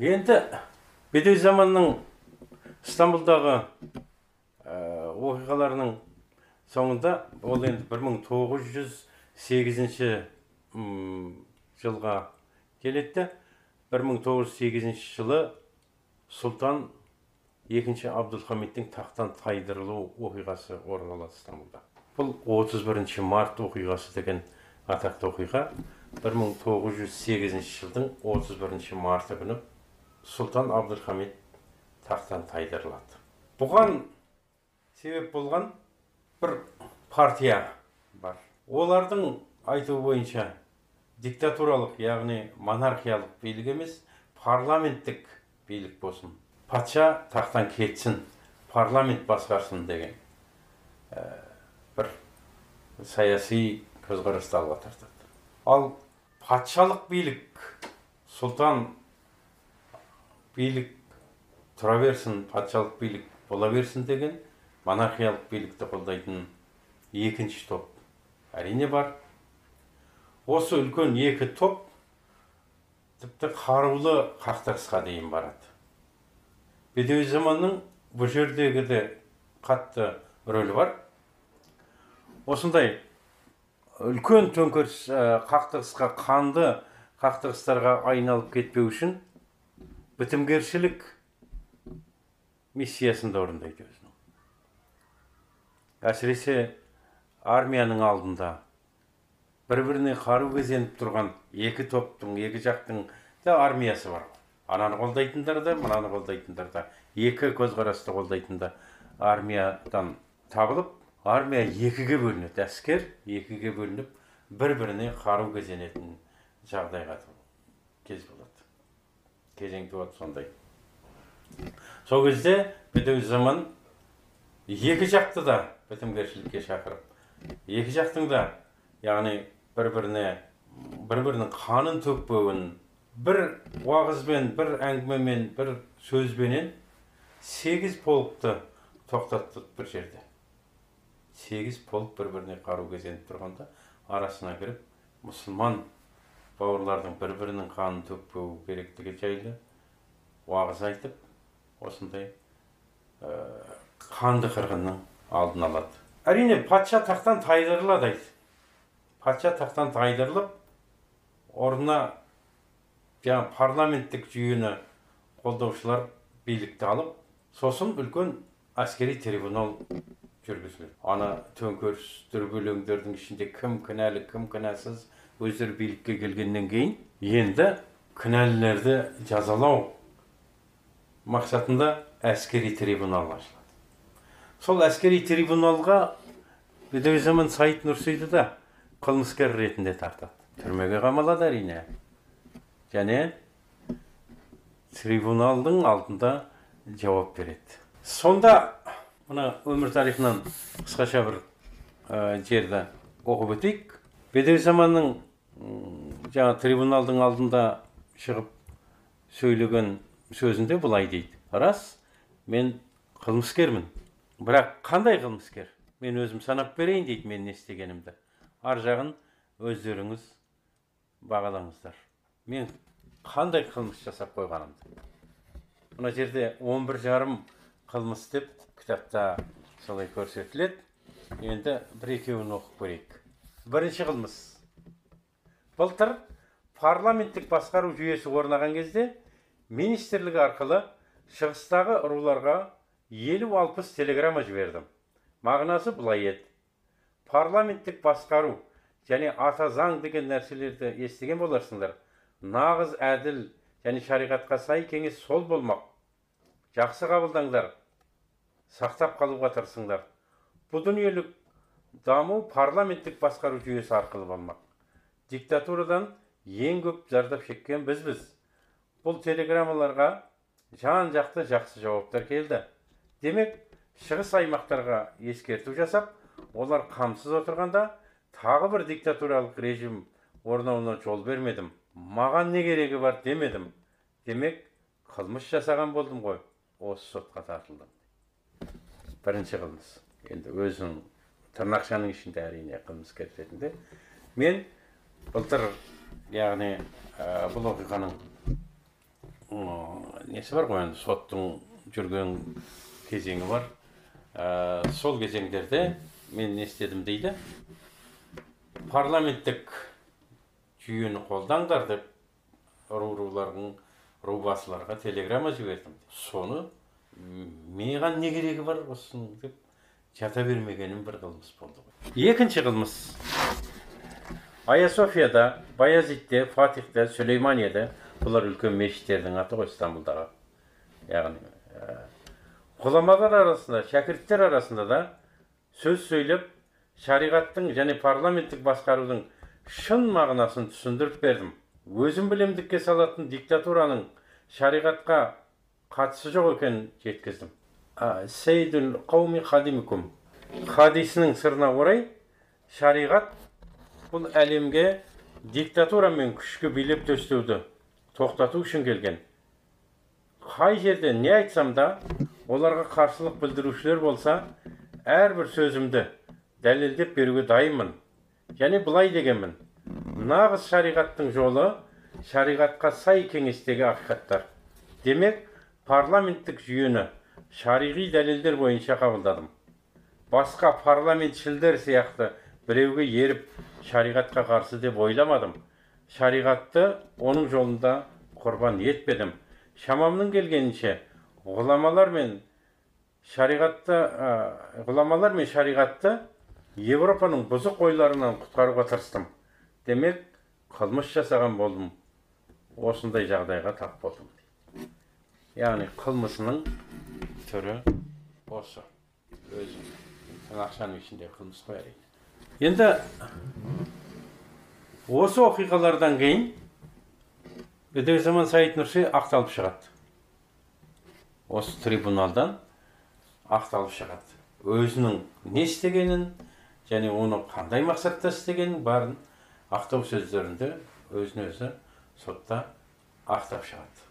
енді бедеу заманның стамбулдағы ә, оқиғаларының соңында ол енді 1908 жылға келеді 1908 жылы сұлтан екінші абдулхамидтің тақтан тайдырылу оқиғасы орын алады стамбулда бұл 31 март оқиғасы деген атақты оқиға. 1908 жылдың 31 марты күні сұлтан абдулхамид тақтан тайдырылады бұған себеп болған бір партия бар олардың айтуы бойынша диктатуралық яғни монархиялық билік емес парламенттік билік болсын патша тақтан кетсін парламент басқарсын деген бір саяси көзқарасты алға тартады ал патшалық билік сұлтан билік тұра берсін патшалық билік бола берсін деген монархиялық билікті қолдайтын екінші топ әрине бар. Осы үлкен екі топ тіпті қарулы қақтығысқа дейін барады. Бедеу заманның бұл жердегі де қатты рөлі бар. Осындай үлкен төңкеріс қақтығысқа қанды қақтығыстарға айналып кетпеу үшін бітімгершілік миссиясын да орындайды өзінің әсіресе армияның алдында бір біріне қару кезеніп тұрған екі топтың екі жақтың да армиясы бар ананы қолдайтындар да мынаны қолдайтындар да екі көзқарасты қолдайтын да армиядан табылып армия екіге бөлінеді әскер екіге бөлініп бір біріне қару кезенетін жағдайға кез болады кезең туады сондай. Сол кезде бітеу заман екі жақты да бітімгершілікке шақырып екі жақтың да яғни бір біріне бір бірінің қанын төкпеуін бір уағызбен бір әңгімемен бір сөзбенен сегіз полкты тоқтатты бір жерде. Сегіз полк бір біріне қару кезеніп тұрғанда арасына кіріп мұсылман бауырлардың бір бірінің қанын төкпеу керектігі жайлы уағыз айтып осындай ә, қанды қырғынның алдын алады. Әрине патша тақтан тайдырылады дейді патша тақтан тайдырылып орнына жаңағы парламенттік жүйені қолдаушылар билікті алып сосын үлкен әскери трибунал жүргізіледі. Ана төңкеріс дүрбелеңдердің ішінде кім кінәлі кім кінәсіз өздері билікке келгеннен кейін енді кінәлілерді жазалау мақсатында әскери трибунал ашылады сол әскери трибуналға заман саид нұрсейді да қылмыскер ретінде тартады түрмеге қамалады әрине және трибуналдың алдында жауап береді сонда мына өмір тарихынан қысқаша бір ә, жерді оқып өтейік бедеу заманның жаңа трибуналдың алдында шығып сөйлеген сөзінде былай дейді. Рас мен қылмыскермін. Бірақ қандай қылмыскер? Мен өзім санап берейін дейді мен не істегенімді. Ар жағын өздеріңіз бағалаңыздар. Мен қандай қылмыс жасап қойғанымды? Мына жерде он бір жарым қылмыс деп кітапта солай көрсетіледі. Енді бір екеуін оқып көрейік. Бірінші қылмыс. Былтыр парламенттік басқару жүйесі орнаған кезде министрлік арқылы шығыстағы руларға елу алпыс телеграмма жібердім. Мағынасы былай еді. Парламенттік басқару және ата заң деген нәрселерді естіген боларсыңдар. Нағыз әділ және шариғатқа сай кеңес сол болмақ. Жақсы қабылдаңдар. Сақтап қалуға тырысыңдар. Бұл дүниелік даму парламенттік басқару жүйесі арқылы болмақ. Диктатурадан ең көп зардап шеккен бізбіз. Бұл телеграммаларға жан жақты жақсы жауаптар келді. Демек шығыс аймақтарға ескерту жасап олар қамсыз отырғанда тағы бір диктатуралық режим орнауына жол бермедім. Маған не керегі бар демедім. Демек қылмыс жасаған болдым ғой. Осы сотқа тартылдым. Бірінші қылмыс. Енді өзінің тырнақшаның ішінде әрине қылмыскер ретінде. Мен былтыр яғни ә, бұл оқиғаның несі бар ғой енді соттың жүрген кезеңі бар. Ә, сол кезеңдерде мен не істедім дейді? Парламенттік жүйені қолдаңдар деп ру рулардың рубасыларға телеграмма жібердім. Соны маған не керегі бар осының деп жата бермегенім бір қылмыс болды ғой. Екінші қылмыс. Баязитте фатихте сүлейманияда бұлар үлкен мешіттердің аты ғой стамбулдағы яғни ә, ғұламалар арасында шәкірттер арасында да сөз сөйлеп шариғаттың және парламенттік басқарудың шын мағынасын түсіндіріп бердім өзім білемдікке салатын диктатураның шариғатқа қатысы жоқ екенін жеткіздім А, сейдул қауми хадимикум хадисінің сырына орай шариғат бұл әлемге диктатура мен күшкі билеп төстеуді тоқтату үшін келген. Қай жерде не айтсам да оларға қарсылық білдірушілер болса әрбір сөзімді дәлелдеп беруге дайынмын. Және былай дегенмін. Нағыз шариғаттың жолы шариғатқа сай кеңестегі ақиқаттар. Демек парламенттік жүйені шариғи дәлелдер бойынша қабылдадым. Басқа парламентшілдер сияқты біреуге еріп шариғатқа қарсы деп ойламадым шариғатты оның жолында құрбан етпедім шамамның келгенінше ғұламалар мен шариғатты ғұламалар мен шариғатты европаның бұзық ойларынан құтқаруға тырыстым демек қылмыс жасаған болдым осындай жағдайға тап болдым яғни қылмысының түрі осы өзі ақшаның ішінде қылмыс қой әрине енді осы оқиғалардан кейін бедерзаман саид нұрси ақталып шығады. Осы трибуналдан ақталып шығады. Өзінің не істегенін және оны қандай мақсатта істегенін барын ақтау сөздерінде өзін өзі сотта ақтап шығады.